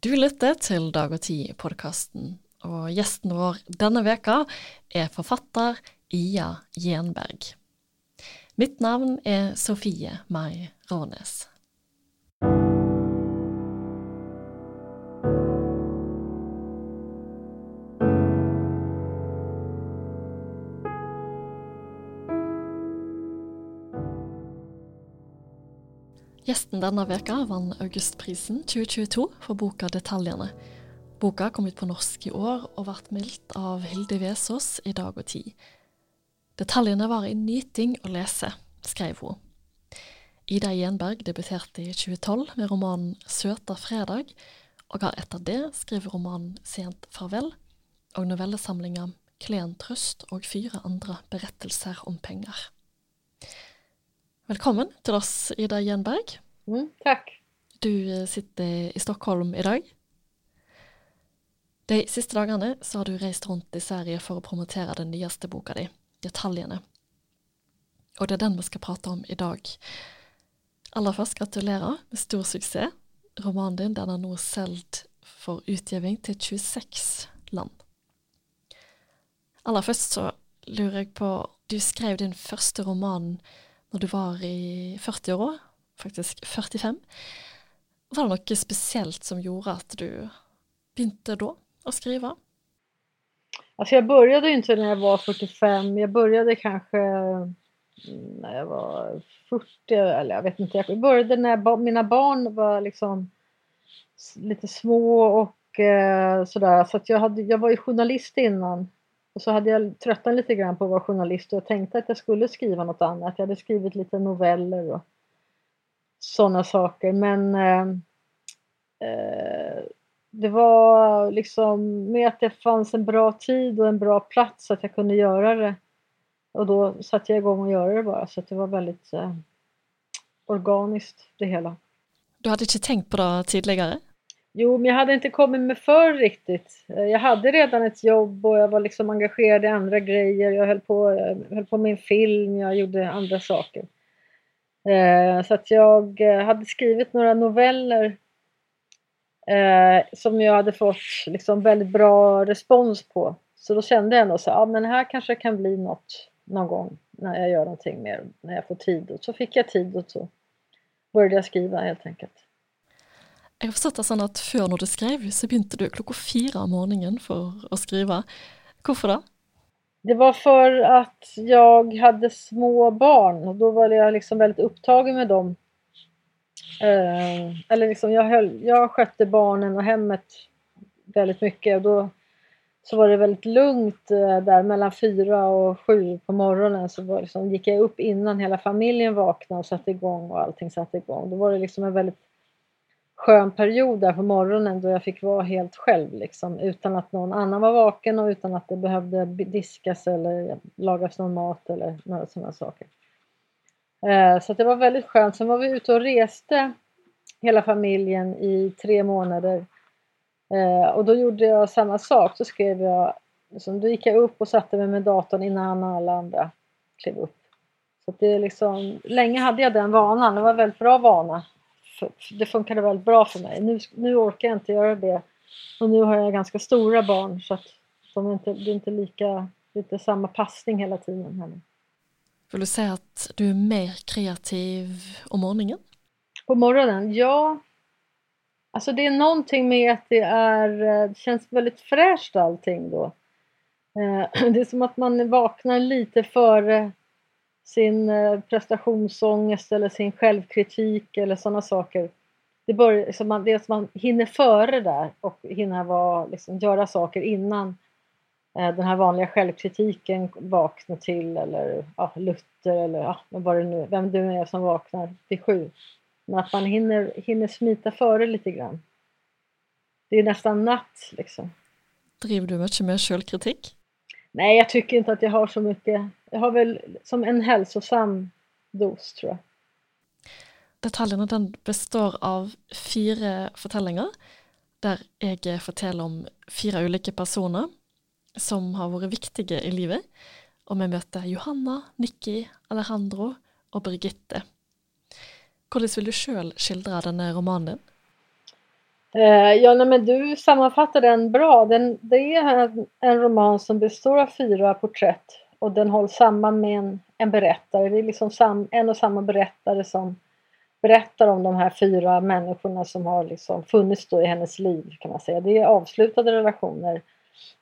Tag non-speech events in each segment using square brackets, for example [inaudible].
Du lytter til Dag og Tid-podkasten, og gjesten vår denne veka er forfatter Ia Gjenberg. Mitt navn er Sofie Mai Rånes. Gjesten denne veka vant Augustprisen 2022 for boka 'Detaljene'. Boka kom ut på norsk i år og ble meldt av Hilde Vesaas i Dag og Tid. Detaljene var en nyting å lese, skrev hun. Ida Gjenberg debuterte i 2012 med romanen 'Søta fredag', og har etter det skrevet romanen 'Sent farvel' og novellesamlinga 'Klen trøst' og fire andre berettelser om penger. Velkommen til oss, Ida Gjenberg. Mm, tack. Du eh, sitter i Stockholm i dag. De siste dagene så har du reist rundt i Sverige for å promotere den nyeste boka di, 'Detaljene'. Og det er den vi skal prate om i dag. Aller først gratulerer med stor suksess. Romanen din den er nå solgt for utgiving til 26 land. Aller først så lurer jeg på Du skrev din første roman når du var i 40 år, faktisk 45. Var det noe spesielt som gjorde att du begynte då å skrive? Alltså jag började ju inte när jag var 45, jag började kanske mm, när jag var 40, eller jag vet inte. Jag började när jag, mina barn var liksom lite små och eh, sådär. Så att jag, hade, jag var ju journalist innan och så hade jag tröttnat lite grann på att vara journalist och jag tänkte att jag skulle skriva något annat. Jag hade skrivit lite noveller och sådana saker. Men eh, eh, det var liksom med att det fanns en bra tid och en bra plats så att jag kunde göra det. Och då satte jag igång och göra det bara. Så att det var väldigt eh, organiskt det hela. Du hade inte tänkt på det tidigare? Jo, men jag hade inte kommit med för riktigt. Eh, jag hade redan ett jobb och jag var liksom engagerad i andra grejer. Jag höll på, jag höll på med en film, jag gjorde andra saker. Eh, så att jag eh, hade skrivit några noveller som jag hade fått liksom väldigt bra respons på. Så då kände jag ändå så ja men här kanske kan bli något någon gång när jag gör någonting mer, när jag får tid. Och så fick jag tid och så började jag skriva helt enkelt. Jeg har forstått det sånn at før når du skrev, så begynte du klokka fire om morgenen for å skrive. Hvorfor det? Det var för att jag hade små barn och då var jag liksom väldigt upptagen med dem. Eh, eller liksom jag, höll, jag skötte barnen och hemmet väldigt mycket och då så var det väldigt lugnt eh, där mellan fyra och sju på morgonen så var liksom, gick jag upp innan hela familjen vaknade och satte igång och allting satte igång. Då var det liksom en väldigt skön period där på morgonen då jag fick vara helt själv liksom, utan att någon annan var vaken och utan att det behövde diskas eller lagas någon mat eller några sådana saker. Eh, så det var väldigt skönt. Sen var vi ute och reste hela familjen i tre månader eh, och då gjorde jag samma sak. Så skrev jag, liksom, då gick jag upp och satte mig med datorn innan alla andra klev upp. Så det är liksom, länge hade jag den vanan, det var en väldigt bra vana det funkade väldigt bra för mig. Nu, nu orkar jag inte göra det. Och nu har jag ganska stora barn så att de är inte, det är inte lika, det är inte samma passning hela tiden heller. Vill du säga att du är mer kreativ om morgonen? På morgonen? Ja. Alltså det är någonting med att det är, det känns väldigt fräscht allting då. Eh, [clears throat] det är som att man vaknar lite före sin eh, prestationsångest eller sin självkritik eller sådana saker. Det, börjar, så liksom man, det är att man hinner före där och hinner vara, liksom, göra saker innan eh, den här vanliga självkritiken vaknar till eller ja, Luther eller ja, vad det nu vem du är som vaknar vid sju. Men att man hinner, hinner smita före lite grann. Det är nästan natt liksom. Driver du mycket med självkritik? Nej, jag tycker inte att jag har så mycket. Jag har väl som en hälsosam dos tror jag. Detaljerna den består av fyra fortellinger, där jag forteller om fyra olika personer som har varit viktiga i livet. och vi möter Johanna, Nikki, Alejandro och Birgitte. Hur vill du själv skildra den här romanen Eh, ja, nej, men du sammanfattar den bra. Den, det är en, en roman som består av fyra porträtt och den hålls samman med en, en berättare. Det är liksom sam, en och samma berättare som berättar om de här fyra människorna som har liksom funnits då i hennes liv kan man säga. Det är avslutade relationer.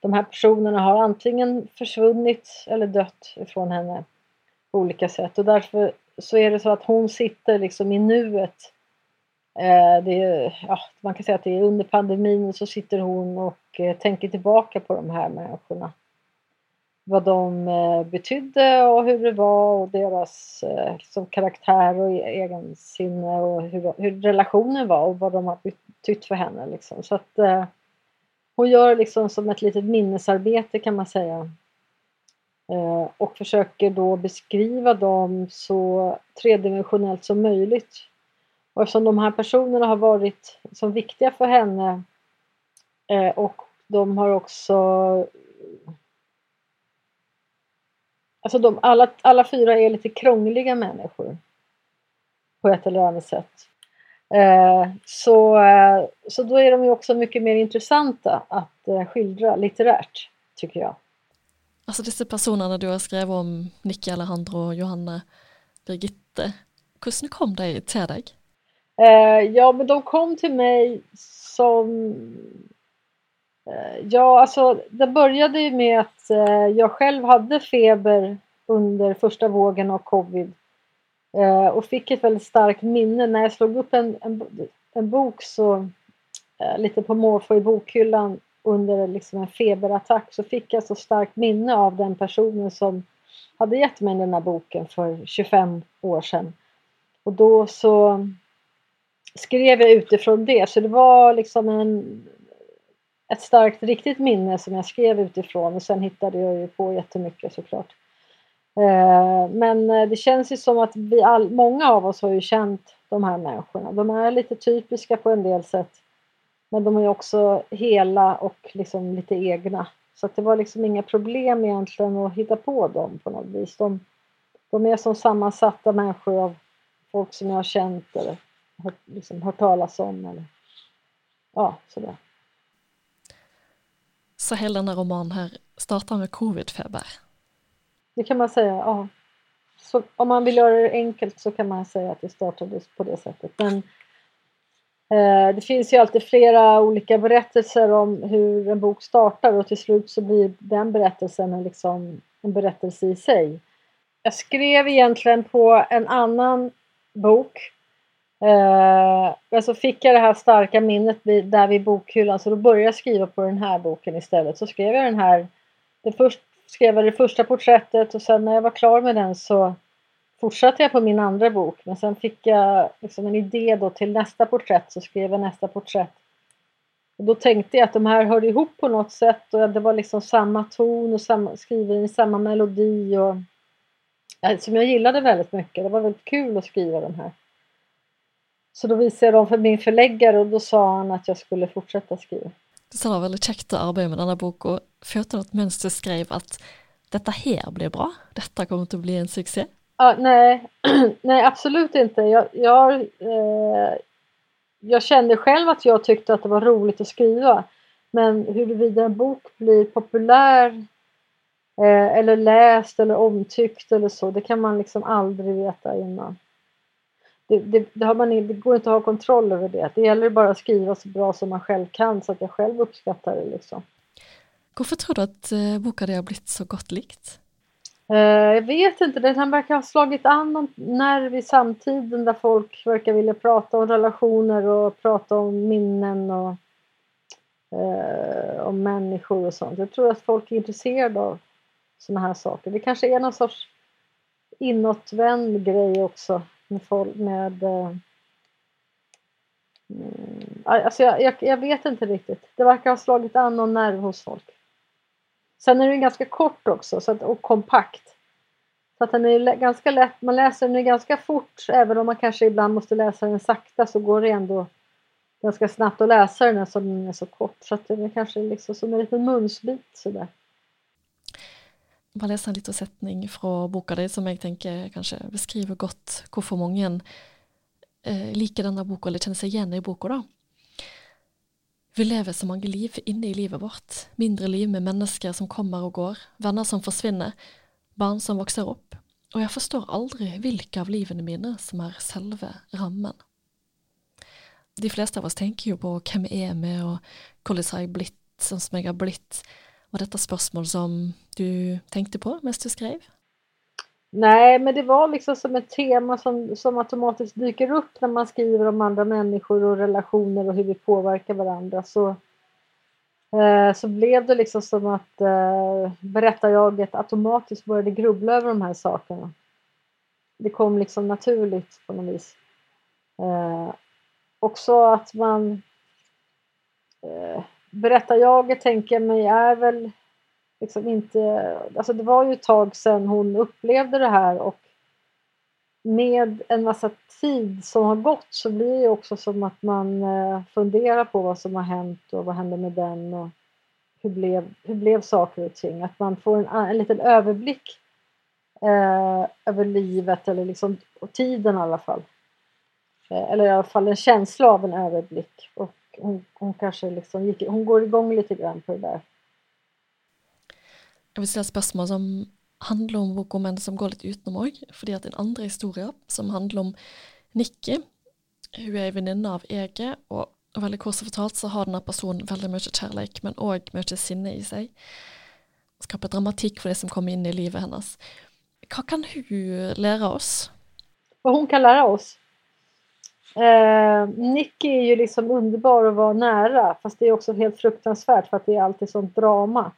De här personerna har antingen försvunnit eller dött ifrån henne på olika sätt och därför så är det så att hon sitter liksom i nuet. Eh, det är, ja, man kan säga att det är under pandemin så sitter hon och eh, tänker tillbaka på de här människorna vad de eh, betydde och hur det var och deras eh, liksom, karaktär och e-, egensinne och hur, hur, relationen var och vad de har betytt för henne. Liksom. Så att, eh, hon gör liksom som ett litet minnesarbete kan man säga. Eh, och försöker då beskriva dem så tredimensionellt som möjligt. Och eftersom de här personerna har varit så viktiga för henne eh, och de har också Alltså de, alla, alla fyra är lite krångliga människor. På ett eller annat sätt. Eh, så, eh, så då är de ju också mycket mer intressanta att eh, skildra litterärt, tycker jag. Alltså dessa personerna du har skrivit om, Nicky Alejandro, Johanna, Birgitte, hur kom de till dig? Eh, ja, men de kom till mig som Eh, ja, alltså det började ju med att eh, jag själv hade feber under första vågen av covid eh, och fick ett väldigt starkt minne. När jag slog upp en, en, en bok så eh, lite på måfå i bokhyllan under liksom en feberattack så fick jag så starkt minne av den personen som hade gett mig den här boken för 25 år sedan. Och då så skrev jag utifrån det, så det var liksom en ett starkt riktigt minne som jag skrev utifrån och sen hittade jag ju på jättemycket såklart. Eh, men eh, det känns ju som att vi all, många av oss har ju känt de här människorna. De är lite typiska på en del sätt. Men de är också hela och liksom lite egna. Så att det var liksom inga problem egentligen att hitta på dem på något vis. De, de är som sammansatta människor av folk som jag har känt eller hört, liksom hört talas om. Eller, ja, sådär. Så hela den här romanen här startar med covidfeber? Det kan man säga, ja. Så om man vill göra det enkelt så kan man säga att det startade på det sättet. Men eh, det finns ju alltid flera olika berättelser om hur en bok startar och till slut så blir den berättelsen liksom en berättelse i sig. Jag skrev egentligen på en annan bok Eh, men så fick jag det här starka minnet vid, där vid bokhyllan så då började jag skriva på den här boken istället. Så skrev jag den här, det först, skrev jag det första porträttet och sen när jag var klar med den så fortsatte jag på min andra bok. Men sen fick jag liksom en idé då till nästa porträtt så skrev jag nästa porträtt. Och då tänkte jag att de här hörde ihop på något sätt och det var liksom samma ton och samma, skriven i samma melodi och eh, som jag gillade väldigt mycket. Det var väldigt kul att skriva de här. Så då visade jag dem för min förläggare och då sa han att jag skulle fortsätta skriva. Det var väldigt käckt att arbeta med denna bok och at mens du skrev att detta här blir bra, detta kommer att bli en succé? Ja, nej, [clears throat] nej absolut inte. Jag, jag, eh, jag kände själv att jag tyckte att det var roligt att skriva. Men huruvida en bok blir populär eh, eller läst eller omtyckt eller så, det kan man liksom aldrig veta innan det, det, det, har man, det går inte att ha kontroll över det. Det gäller bara att skriva så bra som man själv kan så att jag själv uppskattar det. Liksom. Varför tror du att eh, boken har blivit så gott likt? Eh, jag vet inte, den verkar ha slagit an någon nerv i samtiden där folk verkar vilja prata om relationer och prata om minnen och eh, om människor och sånt. Jag tror att folk är intresserade av sådana här saker. Det kanske är någon sorts inåtvänd grej också med, folk, med eh, mm, alltså jag, jag, jag, vet inte riktigt. Det verkar ha slagit an någon nerv hos folk. Sen är den ganska kort också så att, och kompakt. Så att den är ganska lätt, man läser den ganska fort även om man kanske ibland måste läsa den sakta så går det ändå ganska snabbt att läsa den eftersom den är så kort. Så att den är kanske liksom som en liten munsbit sådär bare lese en liten setning fra boka di som jeg tenker kanskje beskriver godt hvorfor mange eh, liker denne boka eller kjenner seg igjen i boka. da. Vi lever så mange liv inne i livet vårt. Mindre liv med mennesker som kommer og går, venner som forsvinner, barn som vokser opp. Og jeg forstår aldri hvilke av livene mine som er selve rammen. De fleste av oss tenker jo på hvem er vi, og hvordan har jeg blitt sånn som jeg har blitt. Var detta spørsmål som du tänkte på mest du skrev? Nej, men det var liksom som ett tema som, som automatiskt dyker upp när man skriver om andra människor och relationer och hur vi påverkar varandra. Så, eh, så blev det liksom som att eh, berättarjaget automatiskt började grubbla över de här sakerna. Det kom liksom naturligt på något vis. Eh, också att man... Eh, berättarjaget tänker jag mig är väl liksom inte... Alltså det var ju ett tag sedan hon upplevde det här och med en massa tid som har gått så blir det också som att man eh, funderar på vad som har hänt och vad hände med den och hur blev, hur blev saker och ting. Att man får en, en liten överblick eh, över livet eller liksom och tiden i alla fall. Eh, eller i alla fall en känsla av en överblick. Och hon, hon kanske liksom gick, hon går igång lite grann på det där. Jeg vil stille et spørsmål som handler om boka, men som går litt utenom òg. Fordi at en andre historie som handler om Nikki Hun er ei venninne av Ege, og veldig kort fortalt så har denne personen veldig mye kjærlighet, men òg mye sinne i seg. Skaper dramatikk for det som kommer inn i livet hennes. Hva kan hun lære oss? Vad hon kan lära oss? Eh, Nicky är ju liksom underbar att vara nära fast det är också helt fruktansvärt för att det är alltid sånt drama.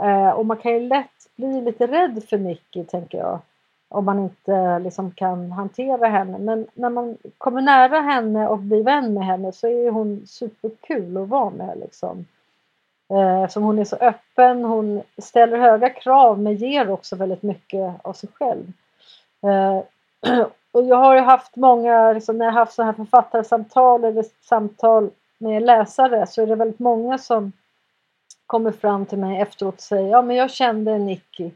Eh, och man kan ju lätt bli lite rädd för Nicky, tänker jag. Om man inte eh, liksom kan hantera henne. Men när man kommer nära henne och blir vän med henne så är hon superkul att vara med. Liksom. Eh, som hon är så öppen, hon ställer höga krav men ger också väldigt mycket av sig själv. Eh, [clears throat] och jag har ju haft många, liksom, när jag haft sådana här författarsamtal eller samtal med läsare så är det väldigt många som kommer fram till mig efteråt och säger ja men jag kände Nicky.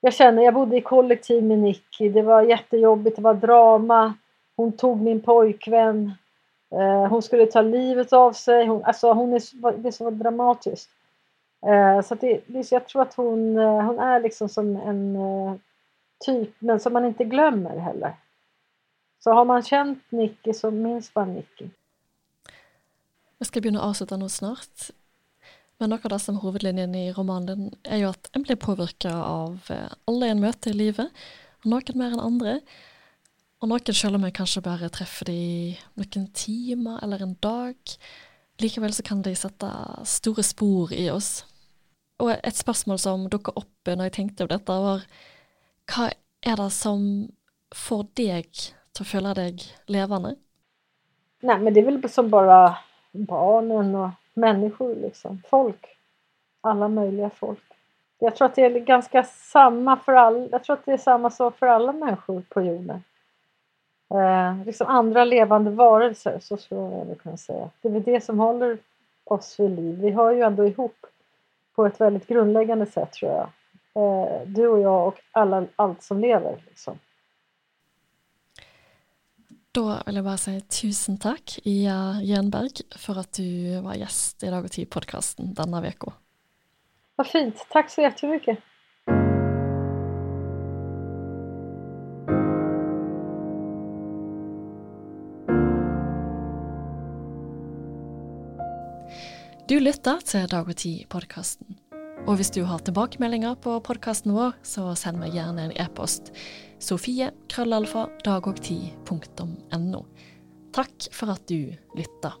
Jag kände, jag bodde i kollektiv med Nicky. Det var jättejobbigt, det var drama. Hon tog min pojkvän. Eh, hon skulle ta livet av sig. Hon, alltså hon är, det är så dramatiskt. Eh, så det, det, jag tror att hon, eh, hon är liksom som en eh, typ, men som man inte glömmer heller. Så har man känt Nicky så minns man Nicky. Vi ska begynne å avslutte nå snart. Men noe av det som er hovedlinjen i romanen er jo at en blir påvirka av alla alle en møter i livet, og noen mer enn andre. Og noen, selv om en kanskje bare treffer de noen timer eller en dag, likevel så kan de sette store spor i oss. Og et spørsmål som dukka opp når jeg tenkte på dette, var hva er det som får deg til å føle deg levende? Nej, men det är väl som bara barnen och människor liksom. Folk. Alla möjliga folk. Jag tror att det är ganska samma för alla. Jag tror att det är samma sak för alla människor på jorden. Eh, liksom andra levande varelser, så skulle jag kunna säga. Det är väl det som håller oss vid liv. Vi hör ju ändå ihop på ett väldigt grundläggande sätt tror jag. Eh, du och jag och alla, allt som lever. Liksom. Da vil jeg bare si tusen takk, Ia Jernberg, for at du var gjest i Dag og Tid-podkasten denne uka. Vad fint. Tack så jättemycket. Du lytter til Dag og Tid-podkasten. Og hvis du har tilbakemeldinger på podkasten vår, så send meg gjerne en e-post. Sofie krøllalfa dagogti.no. Takk for at du lytta.